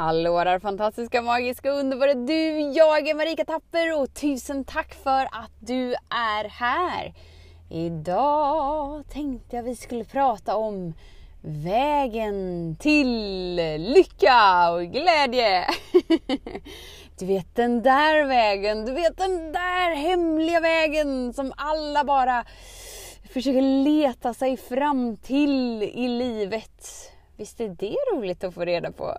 Hallå där fantastiska, magiska, underbara du! Jag är Marika Tapper och tusen tack för att du är här! Idag tänkte jag vi skulle prata om vägen till lycka och glädje. Du vet den där vägen, du vet den där hemliga vägen som alla bara försöker leta sig fram till i livet. Visst är det roligt att få reda på?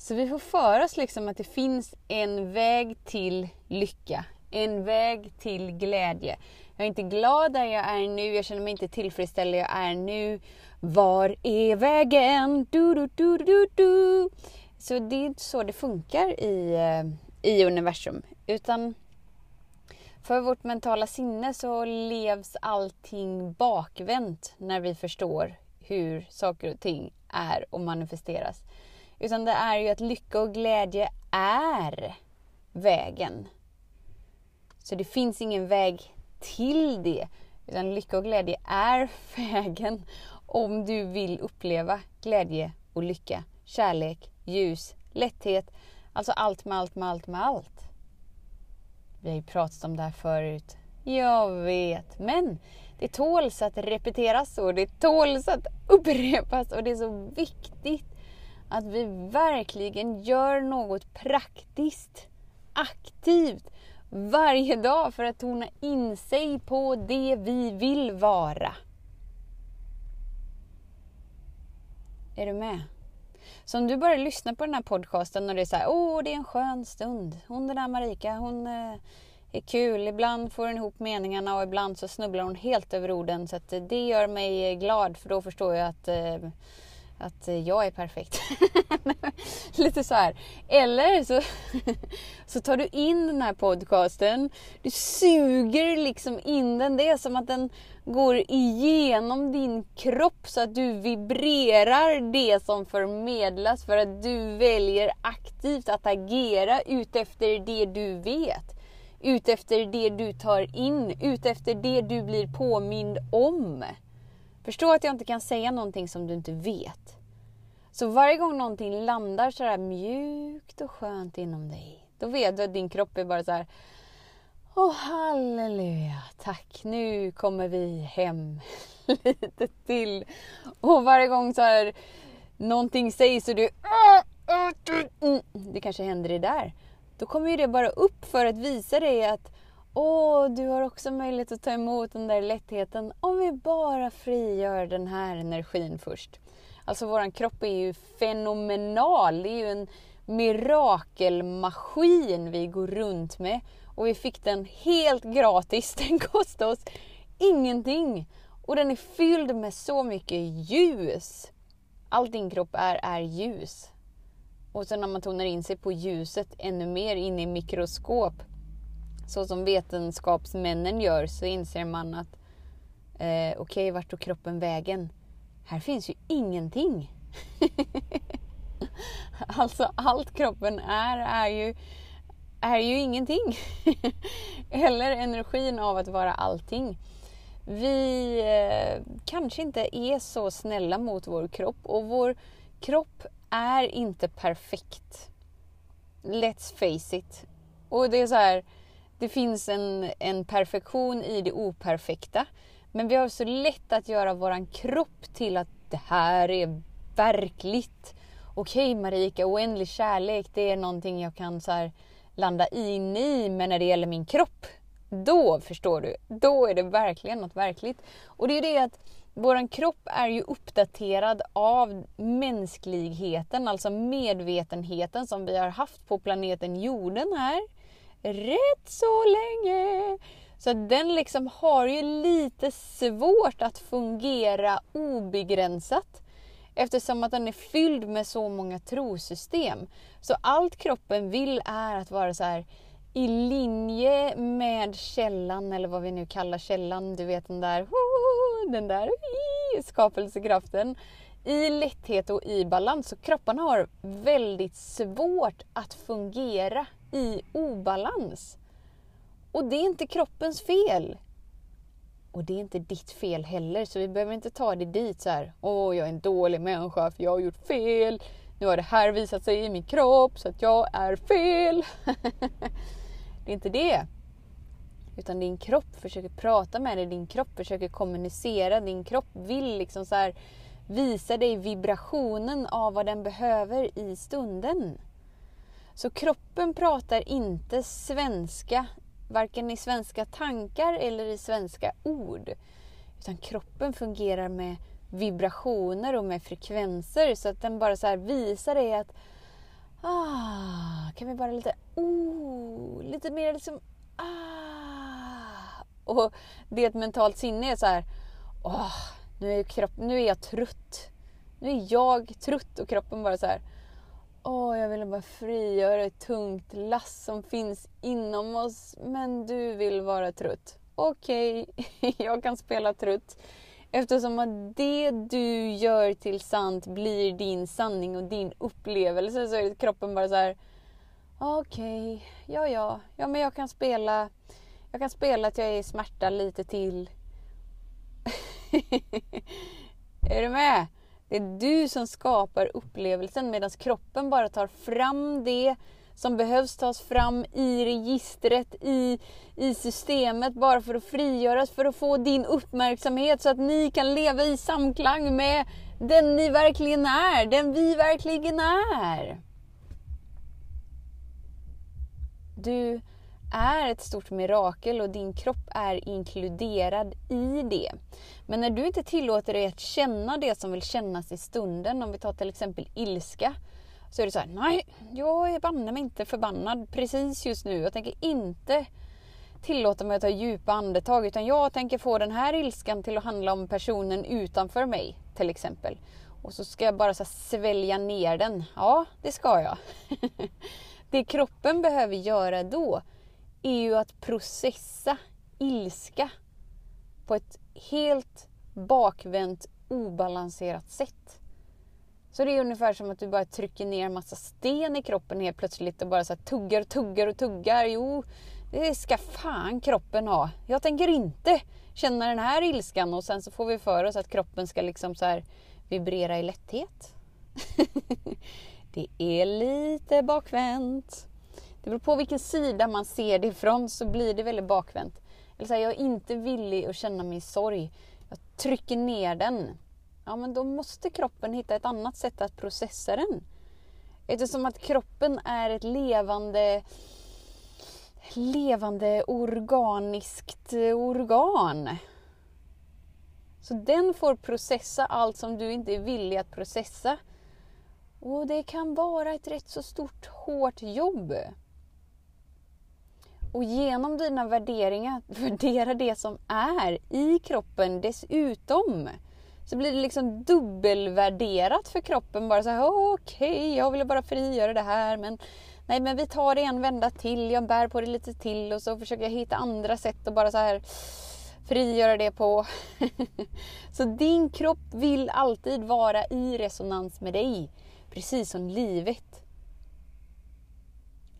Så vi får för oss liksom att det finns en väg till lycka, en väg till glädje. Jag är inte glad där jag är nu, jag känner mig inte tillfredsställd där jag är nu. Var är vägen? Du, du, du, du, du. Så det är inte så det funkar i, eh, i universum. Utan för vårt mentala sinne så levs allting bakvänt när vi förstår hur saker och ting är och manifesteras. Utan det är ju att lycka och glädje är vägen. Så det finns ingen väg till det. Utan lycka och glädje är vägen om du vill uppleva glädje och lycka, kärlek, ljus, lätthet. Alltså allt med allt med allt med allt. Vi har ju pratat om det här förut. Jag vet, men det tåls att repeteras och det tåls att upprepas och det är så viktigt att vi verkligen gör något praktiskt, aktivt, varje dag för att tona in sig på det vi vill vara. Är du med? Så om du börjar lyssna på den här podcasten och det är så här, åh det är en skön stund. Hon den där Marika, hon eh, är kul. Ibland får hon ihop meningarna och ibland så snubblar hon helt över orden. Så att eh, det gör mig eh, glad för då förstår jag att eh, att eh, jag är perfekt. Lite så här. Eller så, så tar du in den här podcasten, du suger liksom in den. Det är som att den går igenom din kropp så att du vibrerar det som förmedlas för att du väljer aktivt att agera utefter det du vet. Utefter det du tar in, utefter det du blir påmind om. Förstå att jag inte kan säga någonting som du inte vet. Så varje gång någonting landar så här mjukt och skönt inom dig, då vet du att din kropp är bara så här Åh halleluja, tack nu kommer vi hem lite till. Och varje gång så här någonting sägs och du ah, ah, mm. det kanske händer det där. Då kommer ju det bara upp för att visa dig att Åh, du har också möjlighet att ta emot den där lättheten om vi bara frigör den här energin först. Alltså våran kropp är ju fenomenal. Det är ju en mirakelmaskin vi går runt med. Och vi fick den helt gratis. Den kostade oss ingenting. Och den är fylld med så mycket ljus. Allt din kropp är, är ljus. Och sen när man tonar in sig på ljuset ännu mer in i mikroskop så som vetenskapsmännen gör så inser man att eh, okej, okay, vart tog kroppen vägen? Här finns ju ingenting. alltså allt kroppen är, är ju, är ju ingenting. Eller energin av att vara allting. Vi eh, kanske inte är så snälla mot vår kropp och vår kropp är inte perfekt. Let's face it. Och det är så här, det finns en, en perfektion i det operfekta. Men vi har så lätt att göra våran kropp till att det här är verkligt. Okej okay, Marika, oändlig kärlek det är någonting jag kan så här, landa in i. Men när det gäller min kropp, då förstår du, då är det verkligen något verkligt. Och det är det att våran kropp är ju uppdaterad av mänskligheten, alltså medvetenheten som vi har haft på planeten jorden här rätt så länge. Så den liksom har ju lite svårt att fungera obegränsat. Eftersom att den är fylld med så många trosystem. Så allt kroppen vill är att vara så här i linje med källan, eller vad vi nu kallar källan. Du vet den där, den där skapelsekraften. I lätthet och i balans. Så kropparna har väldigt svårt att fungera i obalans. Och det är inte kroppens fel. Och det är inte ditt fel heller, så vi behöver inte ta det dit så här. Åh, jag är en dålig människa för jag har gjort fel. Nu har det här visat sig i min kropp så att jag är fel. det är inte det. Utan din kropp försöker prata med dig, din kropp försöker kommunicera, din kropp vill liksom så här visa dig vibrationen av vad den behöver i stunden. Så kroppen pratar inte svenska varken i svenska tankar eller i svenska ord. Utan kroppen fungerar med vibrationer och med frekvenser så att den bara så visar dig att ah, kan vi bara lite oh, lite mer liksom ah. Och det är ett mentalt sinne är så här oh, nu, är kropp, nu är jag trött. Nu är jag trött och kroppen bara så här Åh, oh, jag ville bara frigöra ett tungt lass som finns inom oss, men du vill vara trött. Okej, okay, jag kan spela trött. Eftersom att det du gör till sant blir din sanning och din upplevelse så är kroppen bara så här. Okej, okay, ja ja, ja men jag kan spela, jag kan spela att jag är i smärta lite till. är du med? Det är du som skapar upplevelsen medan kroppen bara tar fram det som behövs tas fram i registret, i, i systemet bara för att frigöras, för att få din uppmärksamhet så att ni kan leva i samklang med den ni verkligen är, den vi verkligen är. Du är ett stort mirakel och din kropp är inkluderad i det. Men när du inte tillåter dig att känna det som vill kännas i stunden, om vi tar till exempel ilska, så är det så här, nej, jag är banne mig inte förbannad precis just nu. Jag tänker inte tillåta mig att ta djupa andetag utan jag tänker få den här ilskan till att handla om personen utanför mig till exempel. Och så ska jag bara så svälja ner den. Ja, det ska jag. det kroppen behöver göra då är ju att processa ilska på ett helt bakvänt, obalanserat sätt. Så det är ungefär som att du bara trycker ner en massa sten i kroppen helt plötsligt och bara så tuggar och tuggar och tuggar. Jo, det ska fan kroppen ha. Jag tänker inte känna den här ilskan och sen så får vi för oss att kroppen ska liksom så här vibrera i lätthet. det är lite bakvänt. Det beror på vilken sida man ser det ifrån så blir det väldigt bakvänt. Eller så här, jag är inte villig att känna min sorg. Jag trycker ner den. Ja, men då måste kroppen hitta ett annat sätt att processa den. Eftersom att kroppen är ett levande levande organiskt eh, organ. Så den får processa allt som du inte är villig att processa. Och det kan vara ett rätt så stort hårt jobb. Och genom dina värderingar, värdera det som är i kroppen dessutom. Så blir det liksom dubbelvärderat för kroppen. Bara så här, okej, okay, jag ville bara frigöra det här men nej men vi tar det en vända till, jag bär på det lite till och så försöker jag hitta andra sätt att bara så här frigöra det på. så din kropp vill alltid vara i resonans med dig. Precis som livet.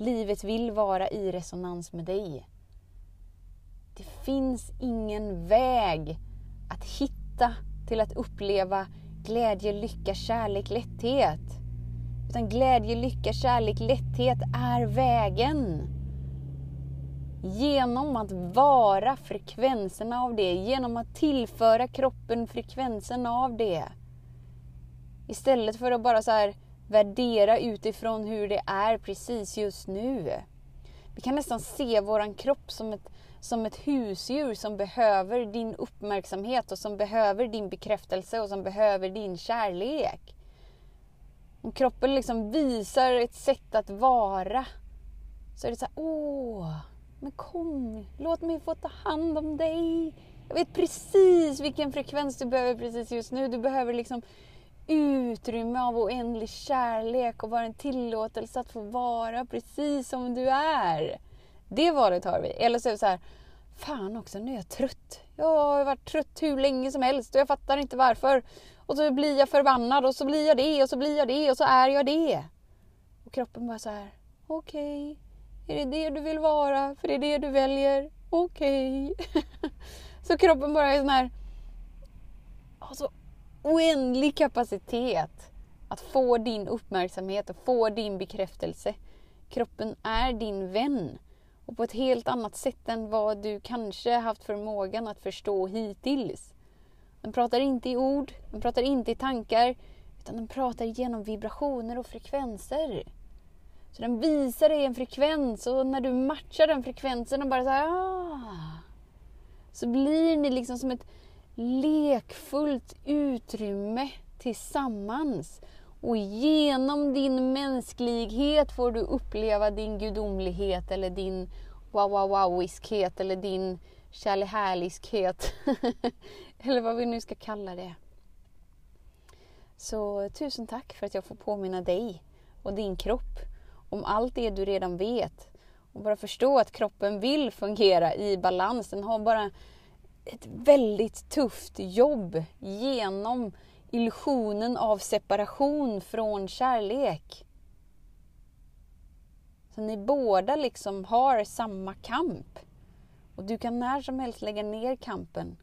Livet vill vara i resonans med dig. Det finns ingen väg att hitta till att uppleva glädje, lycka, kärlek, lätthet. Utan glädje, lycka, kärlek, lätthet är vägen. Genom att vara frekvenserna av det, genom att tillföra kroppen frekvensen av det. Istället för att bara så här värdera utifrån hur det är precis just nu. Vi kan nästan se våran kropp som ett, som ett husdjur som behöver din uppmärksamhet och som behöver din bekräftelse och som behöver din kärlek. Om kroppen liksom visar ett sätt att vara så är det så här, åh, men kom, låt mig få ta hand om dig. Jag vet precis vilken frekvens du behöver precis just nu. Du behöver liksom utrymme av oändlig kärlek och bara en tillåtelse att få vara precis som du är. Det valet har vi. Eller så är det så här, fan också nu är jag trött. Jag har varit trött hur länge som helst och jag fattar inte varför. Och så blir jag förbannad och så blir jag det och så blir jag det och så är jag det. Och kroppen bara så här, okej, okay. är det det du vill vara? För det är det du väljer? Okej. Okay. så kroppen bara är sån här, alltså oändlig kapacitet att få din uppmärksamhet och få din bekräftelse. Kroppen är din vän och på ett helt annat sätt än vad du kanske haft förmågan att förstå hittills. Den pratar inte i ord, den pratar inte i tankar, utan den pratar genom vibrationer och frekvenser. Så den visar dig en frekvens och när du matchar den frekvensen och bara så här, ah, så blir ni liksom som ett lekfullt utrymme tillsammans. Och genom din mänsklighet får du uppleva din gudomlighet eller din wow wow wowiskhet eller din kärlehärlighet. eller vad vi nu ska kalla det. Så tusen tack för att jag får påminna dig och din kropp om allt det du redan vet. Och bara förstå att kroppen vill fungera i balans. Den har bara ett väldigt tufft jobb genom illusionen av separation från kärlek. Så ni båda liksom har samma kamp. Och du kan när som helst lägga ner kampen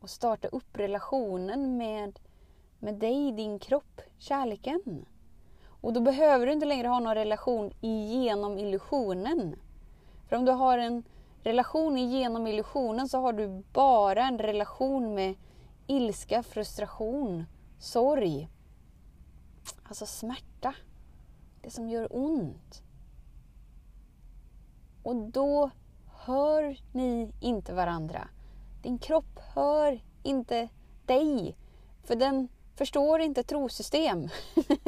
och starta upp relationen med, med dig, din kropp, kärleken. Och då behöver du inte längre ha någon relation genom illusionen. För om du har en relation genom illusionen så har du bara en relation med ilska, frustration, sorg. Alltså smärta. Det som gör ont. Och då hör ni inte varandra. Din kropp hör inte dig. För den förstår inte trosystem.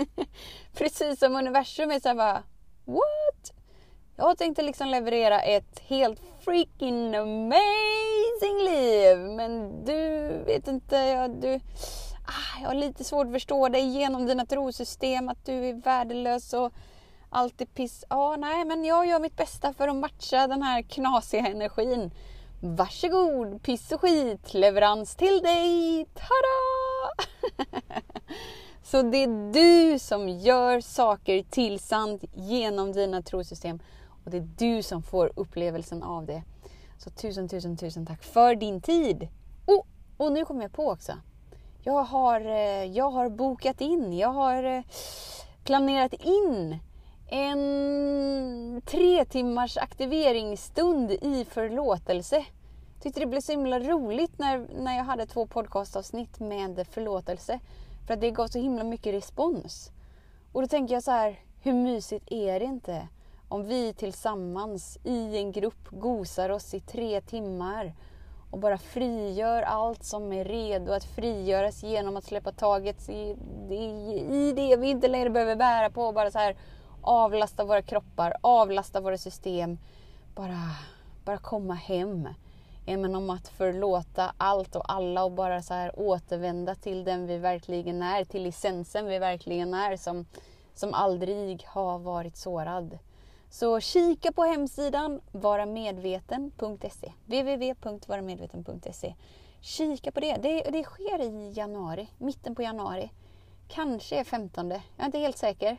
Precis som universum är såhär bara What? Jag tänkte liksom leverera ett helt freaking amazing liv. Men du vet inte, jag, du, ah, jag har lite svårt att förstå dig genom dina trosystem, att du är värdelös och allt är piss. Ja, ah, nej, men jag gör mitt bästa för att matcha den här knasiga energin. Varsågod, piss och skit, leverans till dig. Tada! Så det är du som gör saker till sant genom dina trosystem. Och det är du som får upplevelsen av det. Så tusen, tusen, tusen tack för din tid. Oh, och nu kommer jag på också. Jag har, eh, jag har bokat in, jag har eh, planerat in en tre timmars aktiveringsstund i förlåtelse. Tyckte det blev så himla roligt när, när jag hade två podcastavsnitt med förlåtelse. För att det gav så himla mycket respons. Och då tänker jag så här, hur mysigt är det inte? Om vi tillsammans i en grupp gosar oss i tre timmar och bara frigör allt som är redo att frigöras genom att släppa taget i, i, i det vi inte längre behöver bära på bara så här avlasta våra kroppar, avlasta våra system. Bara, bara komma hem. Men om att förlåta allt och alla och bara så här återvända till den vi verkligen är, till essensen vi verkligen är som, som aldrig har varit sårad. Så kika på hemsidan varamedveten.se www.varamedveten.se Kika på det. det. Det sker i januari, mitten på januari. Kanske är 15. Jag är inte helt säker.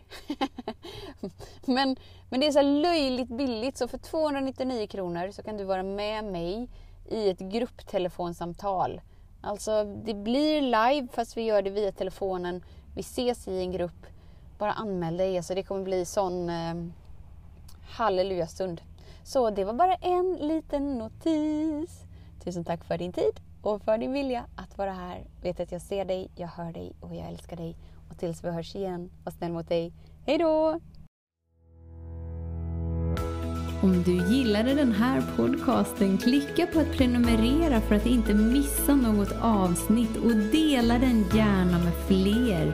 men, men det är så löjligt billigt så för 299 kronor så kan du vara med mig i ett grupptelefonsamtal. Alltså det blir live fast vi gör det via telefonen. Vi ses i en grupp. Bara anmäl dig. så det kommer bli sån eh, hallelujastund. Så det var bara en liten notis. Tusen tack för din tid och för din vilja att vara här. Vet att jag ser dig, jag hör dig och jag älskar dig. Och tills vi hörs igen, var snäll mot dig. Hej då! Om du gillade den här podcasten, klicka på att prenumerera för att inte missa något avsnitt och dela den gärna med fler.